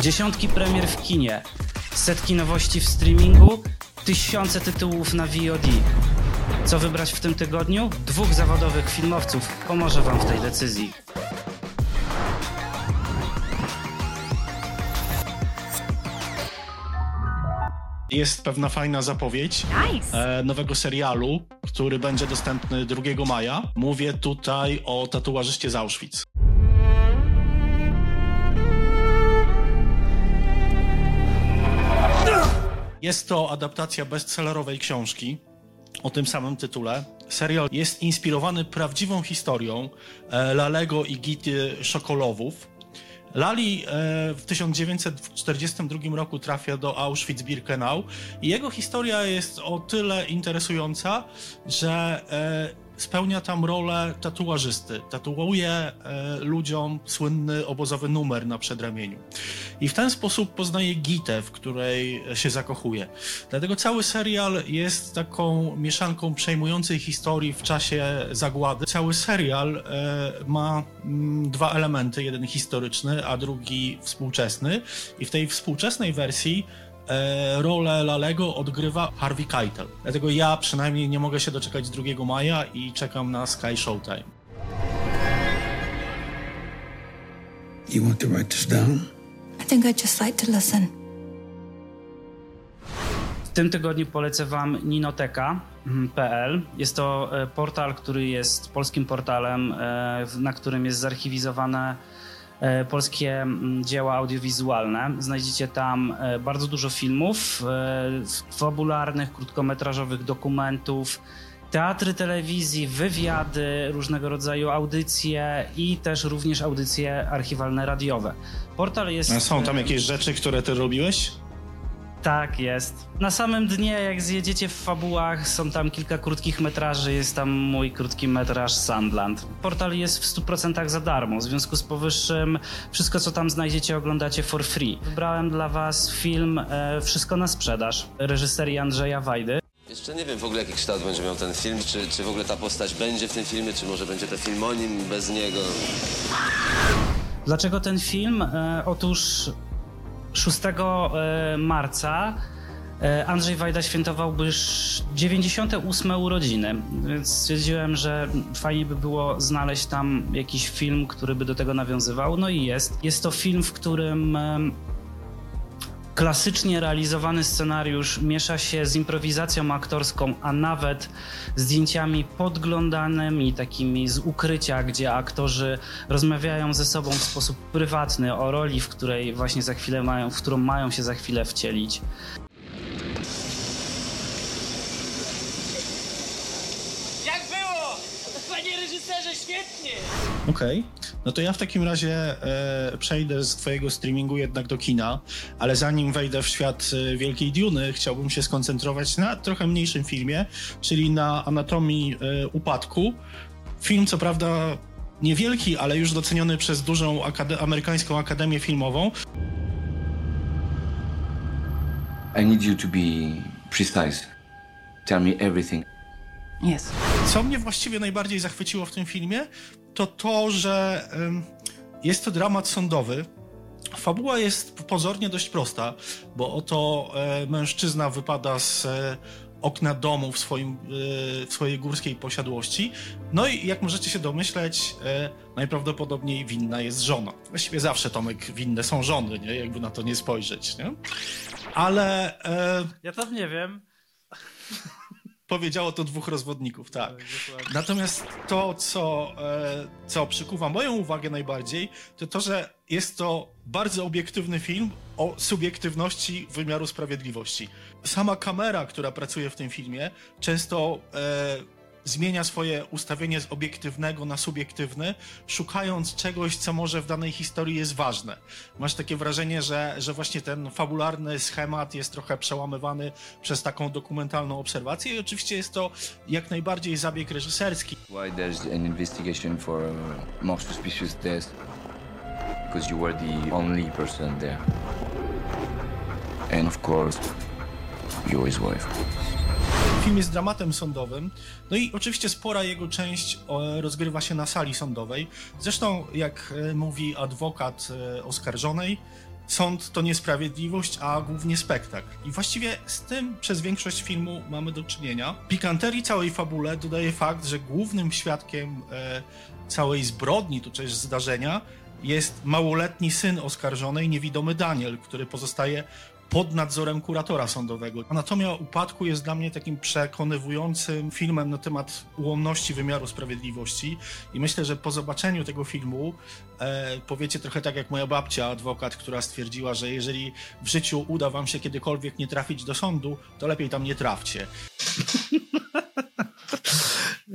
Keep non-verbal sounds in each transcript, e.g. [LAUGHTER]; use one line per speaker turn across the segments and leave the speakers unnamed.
Dziesiątki premier w kinie, setki nowości w streamingu, tysiące tytułów na VOD. Co wybrać w tym tygodniu? Dwóch zawodowych filmowców pomoże Wam w tej decyzji.
Jest pewna fajna zapowiedź
Nice.
e, nowego serialu, który będzie dostępny 2 maja. Mówię tutaj o tatuażyście z Auschwitz. Jest to adaptacja bestsellerowej książki o tym samym tytule. Serial jest inspirowany prawdziwą historią e, Lalego i Gity Szokolowów. Lali e, w 1942 roku trafia do Auschwitz-Birkenau i jego historia jest o tyle interesująca, że e, spełnia tam rolę tatuażysty. Tatuuje e, ludziom słynny obozowy numer na przedramieniu. I w ten sposób poznaje Gitę, w której się zakochuje. Dlatego cały serial jest taką mieszanką przejmującej historii w czasie zagłady. Cały serial e, ma mm, dwa elementy, jeden historyczny, a drugi współczesny. I w tej współczesnej wersji e, rolę Lalego odgrywa Harvey Keitel. Dlatego ja przynajmniej nie mogę się doczekać 2 maja i czekam na Sky Showtime.
You want to write this down?
I think I'd just like to listen.
W tym tygodniu polecę Wam ninoteka.pl. Jest to e, portal, który jest polskim portalem, e, na którym jest zarchiwizowane polskie mm, dzieła audiowizualne. Znajdziecie tam e, bardzo dużo filmów, e, fabularnych, krótkometrażowych dokumentów, teatry telewizji, wywiady, różnego rodzaju audycje i też również audycje archiwalne radiowe. Portal jest...
A są tam
e,
jakieś rzeczy, które ty robiłeś?
Tak, jest. Na samym dnie, jak zjedziecie w fabułach, są tam kilka krótkich metraży, jest tam mój krótki metraż Sandland. Portal jest w 100% za darmo, w związku z powyższym wszystko, co tam znajdziecie, oglądacie for free. Wybrałem dla was film e, Wszystko na sprzedaż, reżyserii Andrzeja Wajdy.
Jeszcze nie wiem w ogóle jaki kształt będzie miał ten film, czy, czy w ogóle ta postać będzie w tym filmie, czy może będzie to film o nim, bez niego.
Dlaczego ten film? E, otóż 6 e, marca e, Andrzej Wajda świętowałby sz- 98 urodziny, więc stwierdziłem, że fajnie by było znaleźć tam jakiś film, który by do tego nawiązywał. No i jest. Jest to film, w którym klasycznie realizowany scenariusz miesza się z improwizacją aktorską, a nawet zdjęciami podglądanymi, takimi z ukrycia, gdzie aktorzy rozmawiają ze sobą w sposób prywatny o roli, w której właśnie za chwilę mają, w którą mają się za chwilę wcielić.
Jak było? Panie reżyserze, świetnie!
Okej, no to ja w takim razie e, przejdę z twojego streamingu jednak do kina, ale zanim wejdę w świat e, Wielkiej Duny, chciałbym się skoncentrować na trochę mniejszym filmie, czyli na Anatomii e, Upadku. Film co prawda niewielki, ale już doceniony przez dużą akade- amerykańską akademię filmową.
I need you to be precise. Tell me everything.
Yes.
Co mnie właściwie najbardziej zachwyciło w tym filmie, to to, że jest to dramat sądowy. Fabuła jest pozornie dość prosta, bo oto e, mężczyzna wypada z e, okna domu w, swoim, e, w swojej górskiej posiadłości. No i jak możecie się domyśleć, najprawdopodobniej winna jest żona. Właściwie zawsze, Tomek, winne są żony, nie? jakby na to nie spojrzeć. Nie? Ale
Ja tam nie wiem.
Powiedziało to dwóch rozwodników, tak. Natomiast to, co, e, co przykuwa moją uwagę najbardziej, to to, że jest to bardzo obiektywny film o subiektywności wymiaru sprawiedliwości. Sama kamera, która pracuje w tym filmie, często e, zmienia swoje ustawienie z obiektywnego na subiektywny, szukając czegoś, co może w danej historii jest ważne. Masz takie wrażenie, że, że właśnie ten fabularny schemat jest trochę przełamywany przez taką dokumentalną obserwację i oczywiście jest to jak najbardziej zabieg reżyserski.
Why there's an investigation for uh, most suspicious death? Because you were the only person there. And of course, you're his wife.
Film jest dramatem sądowym, no i oczywiście spora jego część e, rozgrywa się na sali sądowej. Zresztą, jak e, mówi adwokat e, oskarżonej, sąd to niesprawiedliwość, a głównie spektakl. I właściwie z tym przez większość filmu mamy do czynienia. Pikanterii całej fabule dodaje fakt, że głównym świadkiem całej zbrodni, to też zdarzenia, jest małoletni syn oskarżonej, niewidomy Daniel, który pozostaje pod nadzorem kuratora sądowego. Anatomia upadku jest dla mnie takim przekonywującym filmem na temat ułomności wymiaru sprawiedliwości i myślę, że po zobaczeniu tego filmu e, powiecie trochę tak jak moja babcia, adwokat, która stwierdziła, że jeżeli w życiu uda wam się kiedykolwiek nie trafić do sądu, to lepiej tam nie trafcie.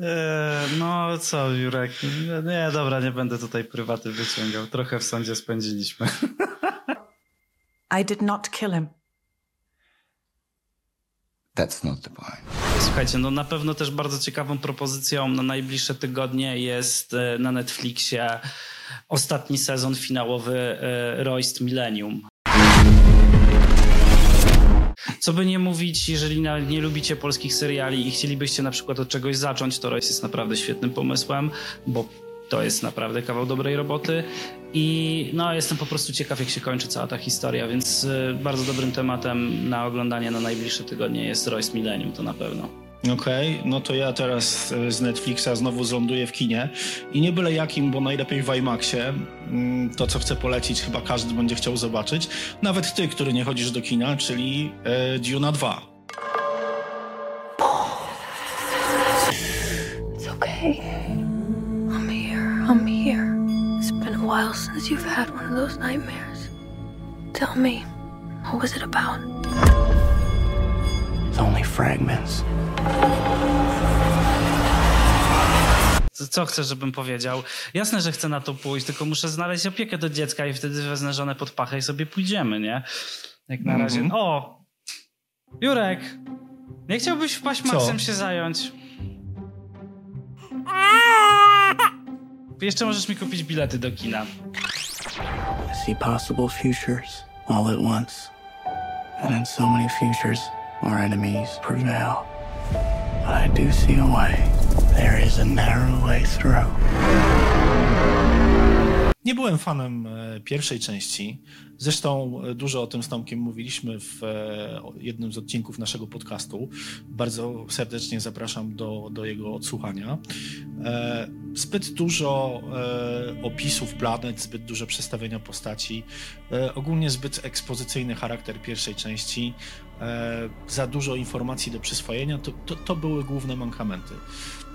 Eee, no co, Jurek? Nie, dobra, nie będę tutaj prywaty wyciągał. Trochę w sądzie spędziliśmy.
I did not kill him.
That's not the point.
Słuchajcie, no na pewno też bardzo ciekawą propozycją na najbliższe tygodnie jest e, na Netflixie ostatni sezon finałowy e, Royst Millennium. Co by nie mówić, jeżeli nie lubicie polskich seriali i chcielibyście na przykład od czegoś zacząć, to Royst jest naprawdę świetnym pomysłem, bo to jest naprawdę kawał dobrej roboty i no, jestem po prostu ciekaw, jak się kończy cała ta historia, więc y, bardzo dobrym tematem na oglądanie na najbliższe tygodnie jest Royce Millennium, to na pewno.
Okej, okay, no to ja teraz e, z Netflixa znowu zląduję w kinie i nie byle jakim, bo najlepiej w IMAXie. Mm, to, co chcę polecić, chyba każdy będzie chciał zobaczyć. Nawet ty, który nie chodzisz do kina, czyli e, Duna 2.
It's okay. Since you've had one of those nightmares. Tell me, what was it about?
It's only fragments.
Co chcesz, żebym powiedział? Jasne, że chcę na to pójść, tylko muszę znaleźć opiekę do dziecka i wtedy wezmę żonę pod pachę i sobie pójdziemy, nie? Jak na razie. Mm -hmm. O! Jurek! Nie chciałbyś wpaść Maxem się zająć? [LAUGHS] Jeszcze możesz mi kupić bilety do kina.
See possible futures all at once. And in so many futures, our enemies prevail. But I do see a way. There is a narrow way through.
Nie byłem fanem e, pierwszej części. Zresztą e, dużo o tym z Tomkiem mówiliśmy w e, jednym z odcinków naszego podcastu. Bardzo serdecznie zapraszam do, do jego odsłuchania. Zbyt dużo opisów planet, zbyt dużo przedstawienia postaci, ogólnie zbyt ekspozycyjny charakter pierwszej części, za dużo informacji do przyswojenia, to, to, to były główne mankamenty.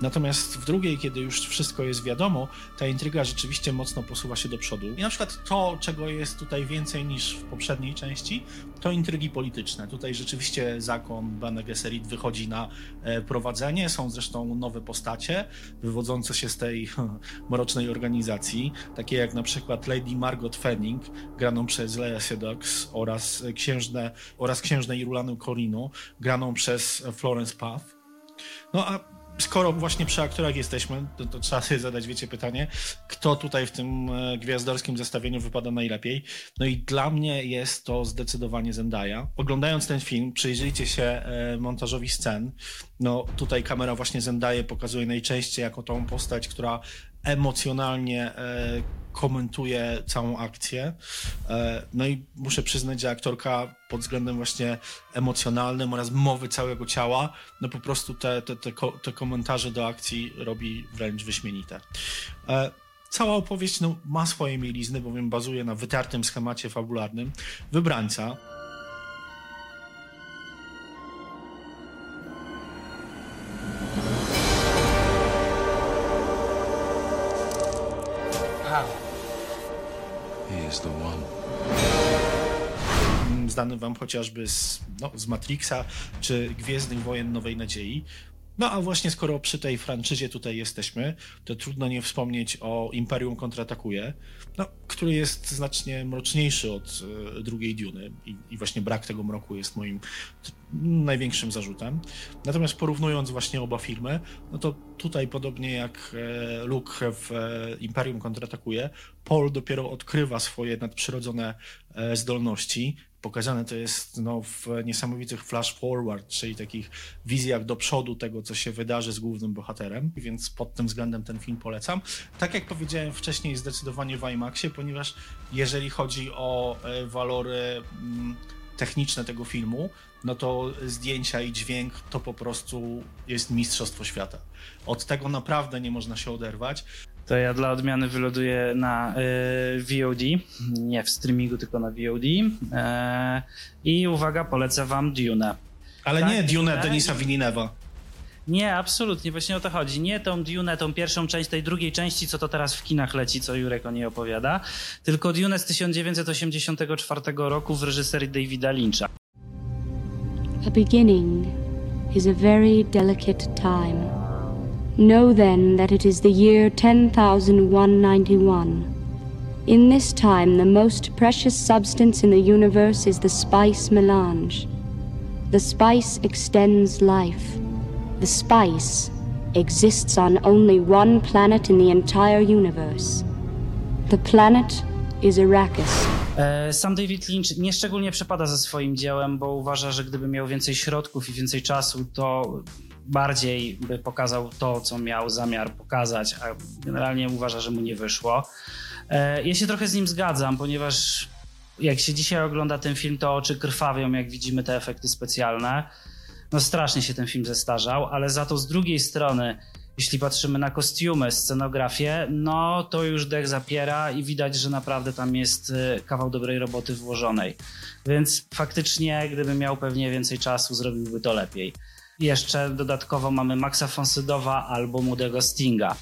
Natomiast w drugiej, kiedy już wszystko jest wiadomo, ta intryga rzeczywiście mocno posuwa się do przodu. I na przykład to, czego jest tutaj więcej niż w poprzedniej części, to intrygi polityczne. Tutaj rzeczywiście zakon Bene Gesserit wychodzi na e, prowadzenie. Są zresztą nowe postacie wywodzące się z tej [LAUGHS] mrocznej organizacji, takie jak na przykład Lady Margot Fanning, graną przez Lea Sedox oraz księżnę, oraz księżnę Irulanę Corino, graną przez Florence Path. No a skoro właśnie przy aktorach jesteśmy, to, to, trzeba sobie zadać, wiecie, pytanie, kto tutaj w tym e, gwiazdorskim zestawieniu wypada najlepiej. No i dla mnie jest to zdecydowanie Zendaya. Oglądając ten film, przyjrzyjcie się e, montażowi scen. No tutaj kamera właśnie Zendaya pokazuje najczęściej jako tą postać, która emocjonalnie e, komentuje całą akcję. E, no i muszę przyznać, że aktorka pod względem właśnie emocjonalnym oraz mowy całego ciała, no po prostu te, te, te, te komentarze do akcji robi wręcz wyśmienite. E, cała opowieść no, ma swoje mielizny, bowiem bazuje na wytartym schemacie fabularnym wybrańca,
is the one.
Znany wam chociażby z, no, z Matrixa czy Gwiezdnych Wojen Nowej Nadziei. No a właśnie skoro przy tej franczyzie tutaj jesteśmy, to trudno nie wspomnieć o Imperium kontratakuje, no, który jest znacznie mroczniejszy od e, drugiej Duny i, i, właśnie brak tego mroku jest moim największym zarzutem. Natomiast porównując właśnie oba filmy, no to tutaj, podobnie jak e, Luke w e, Imperium kontratakuje, Paul dopiero odkrywa swoje nadprzyrodzone e, zdolności. Pokazane to jest no, w niesamowitych flash forward, czyli takich wizjach do przodu tego, co się wydarzy z głównym bohaterem, więc pod tym względem ten film polecam. Tak jak powiedziałem wcześniej, zdecydowanie w IMAXie, ponieważ jeżeli chodzi o walory mm, techniczne tego filmu, no to zdjęcia i dźwięk to po prostu jest mistrzostwo świata. Od tego naprawdę nie można się oderwać.
To ja dla odmiany wyloduję na y, VOD, nie w streamingu, tylko na VOD. Y, I uwaga, polecę wam Dune.
Ale tak, nie Dune Denisa Villeneuve'a.
Nie, absolutnie, właśnie o to chodzi. Nie tą Dune, tą pierwszą część tej drugiej części, co to teraz w kinach leci, co Jurek o niej opowiada, tylko Dune z 1984 roku w reżyserii Davida Lyncha.
A beginning is a very delicate time. Know then that it is the year 10,191. In this time, the most precious substance in the universe is the spice melange. The spice extends life. The spice exists on only one planet in the entire universe. The planet is Arrakis.
E, sam David Lynch nieszczególnie przepada ze swoim dziełem, bo uważa, że gdyby miał więcej środków i więcej czasu, to bardziej by pokazał to, co miał zamiar pokazać, a generalnie uważa, że mu nie wyszło. E, ja się trochę z nim zgadzam, ponieważ jak się dzisiaj ogląda ten film, to oczy krwawią, jak widzimy te efekty specjalne. No strasznie się ten film zestarzał, ale za to z drugiej strony jeśli patrzymy na kostiumy, scenografię, no to już dech zapiera i widać, że naprawdę tam jest y, kawał dobrej roboty włożonej. Więc faktycznie, gdyby miał pewnie więcej czasu, zrobiłby to lepiej. Jeszcze dodatkowo mamy Maxa Fonsydowa albo młodego Stinga.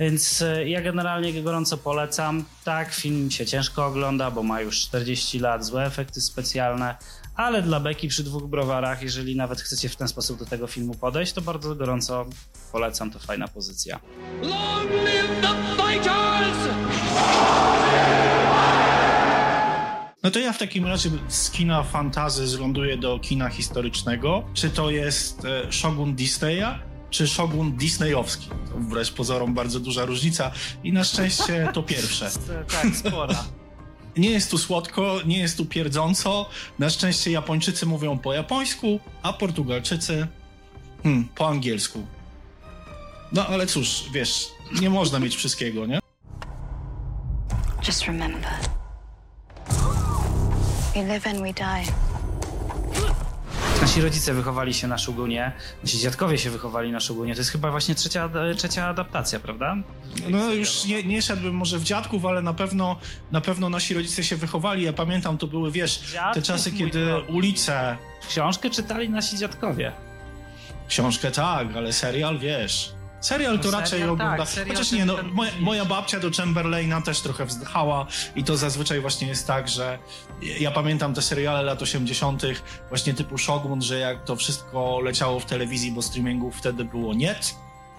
Więc y, ja generalnie gorąco polecam. Tak, film się ciężko ogląda, bo ma już 40 lat, złe efekty specjalne, ale dla beki przy dwóch browarach, jeżeli nawet chcecie w ten sposób do tego filmu podejść, to bardzo gorąco polecam, to fajna pozycja. Long live the fighters!
No to ja w takim razie z kina fantazy zląduję do kina historycznego. Czy to jest e, Shogun Disneya, czy Shogun Disneyowski? To wbrew pozorom bardzo duża różnica i na szczęście to pierwsze. [LAUGHS]
tak, spora.
Nie jest tu słodko, nie jest tu pierdząco. Na szczęście Japończycy mówią po japońsku, a Portugalczycy hmm, po angielsku. No ale cóż, wiesz, nie można mieć wszystkiego, nie? Just remember.
We live and we die. Nasi rodzice wychowali się na Szugunie, nasi dziadkowie się wychowali na Szugunie. To jest chyba właśnie trzecia, trzecia adaptacja, prawda?
No już nie, nie szedłbym może w dziadków, ale na pewno, na pewno nasi rodzice się wychowali. Ja pamiętam, to były, wiesz, te czasy, kiedy ulice...
Książkę czytali nasi dziadkowie.
Książkę tak, ale serial, wiesz... Serial to no, raczej ogląda. Tak, Chociaż nie, no, moja, moja, babcia do Chamberlaina też trochę wzdychała i to zazwyczaj właśnie jest tak, że ja pamiętam te seriale lat 80., właśnie typu Shogun, że jak to wszystko leciało w telewizji, bo streamingu wtedy było niet,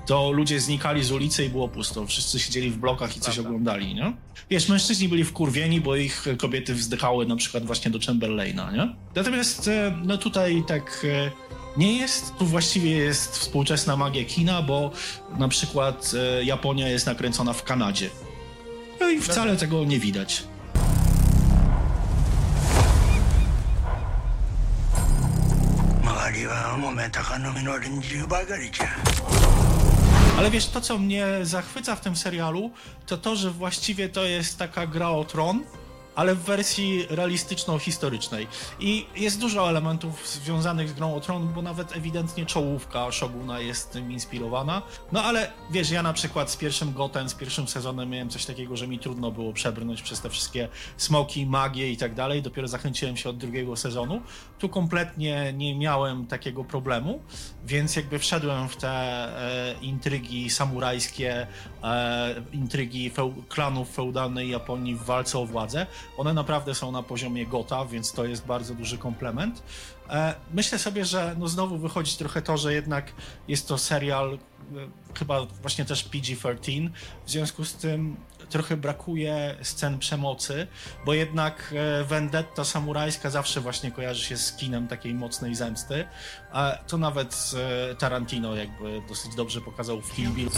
to ludzie znikali z ulicy i było pusto. Wszyscy siedzieli w blokach i coś Prawda. oglądali, nie? Wiesz, mężczyźni byli wkurwieni, bo ich kobiety wzdychały na przykład właśnie do Chamberlaina, nie? Natomiast e, no tutaj tak e, nie jest. Tu właściwie jest współczesna magia kina, bo na przykład e, Japonia jest nakręcona w Kanadzie. No i wcale tego nie widać. Ale wiesz, to co mnie zachwyca w tym serialu, to to, że właściwie to jest taka gra o tron, ale w wersji realistyczno-historycznej. I jest dużo elementów związanych z grą o tron, bo nawet ewidentnie czołówka Shoguna jest tym inspirowana. No ale wiesz, ja na przykład z pierwszym Goten, z pierwszym sezonem miałem coś takiego, że mi trudno było przebrnąć przez te wszystkie smoki, magie i tak dalej. Dopiero zachęciłem się od drugiego sezonu. Tu kompletnie nie miałem takiego problemu, więc jakby wszedłem w te e, intrygi samurajskie, e, intrygi feu klanów feudalnej Japonii w walce o władzę one naprawdę są na poziomie gota, więc to jest bardzo duży komplement. E, myślę sobie, że no znowu wychodzi trochę to, że jednak jest to serial e, chyba właśnie też PG-13, w związku z tym trochę brakuje scen przemocy, bo jednak e, vendetta samurajska zawsze właśnie kojarzy się z kinem takiej mocnej zemsty, a to nawet Tarantino jakby dosyć dobrze pokazał w Kill Bill.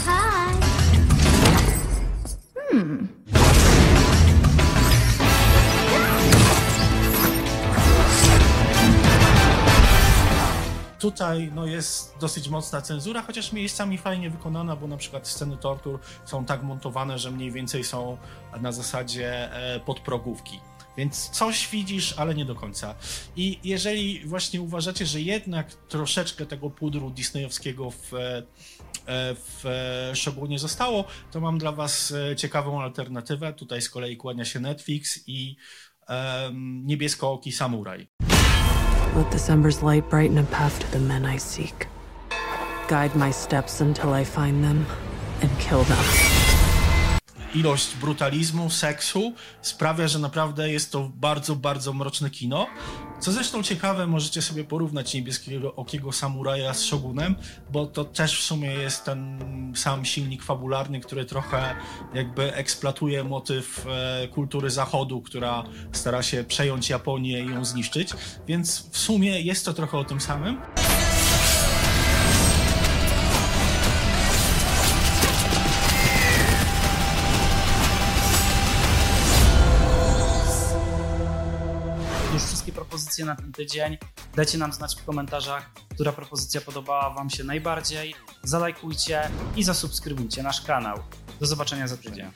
Hmm. Tutaj no, jest dosyć mocna cenzura, chociaż miejscami fajnie wykonana, bo na przykład sceny tortur są tak montowane, że mniej więcej są na zasadzie e, podprogówki. Więc coś widzisz, ale nie do końca. I jeżeli właśnie uważacie, że jednak troszeczkę tego pudru disneyowskiego w, e, w Shogunie zostało, to mam dla was e, ciekawą alternatywę. Tutaj z kolei kłania się Netflix i um, Niebieskooki Samuraj. Let light brighten a path to the men I seek. Guide my steps until I find them and kill them. Ilość brutalizmu, seksu sprawia, że naprawdę jest to bardzo, bardzo mroczne kino. Co zresztą ciekawe, możecie sobie porównać niebieskiego okiego samuraja z Shogunem, bo to też w sumie jest ten sam silnik fabularny, który trochę jakby eksploatuje motyw e, kultury zachodu, która stara się przejąć Japonię i ją zniszczyć, więc w sumie jest to trochę o tym samym.
Na ten tydzień. Dajcie nam znać w komentarzach, która propozycja podobała Wam się najbardziej. Zalajkujcie i zasubskrybujcie nasz kanał. Do zobaczenia za tydzień.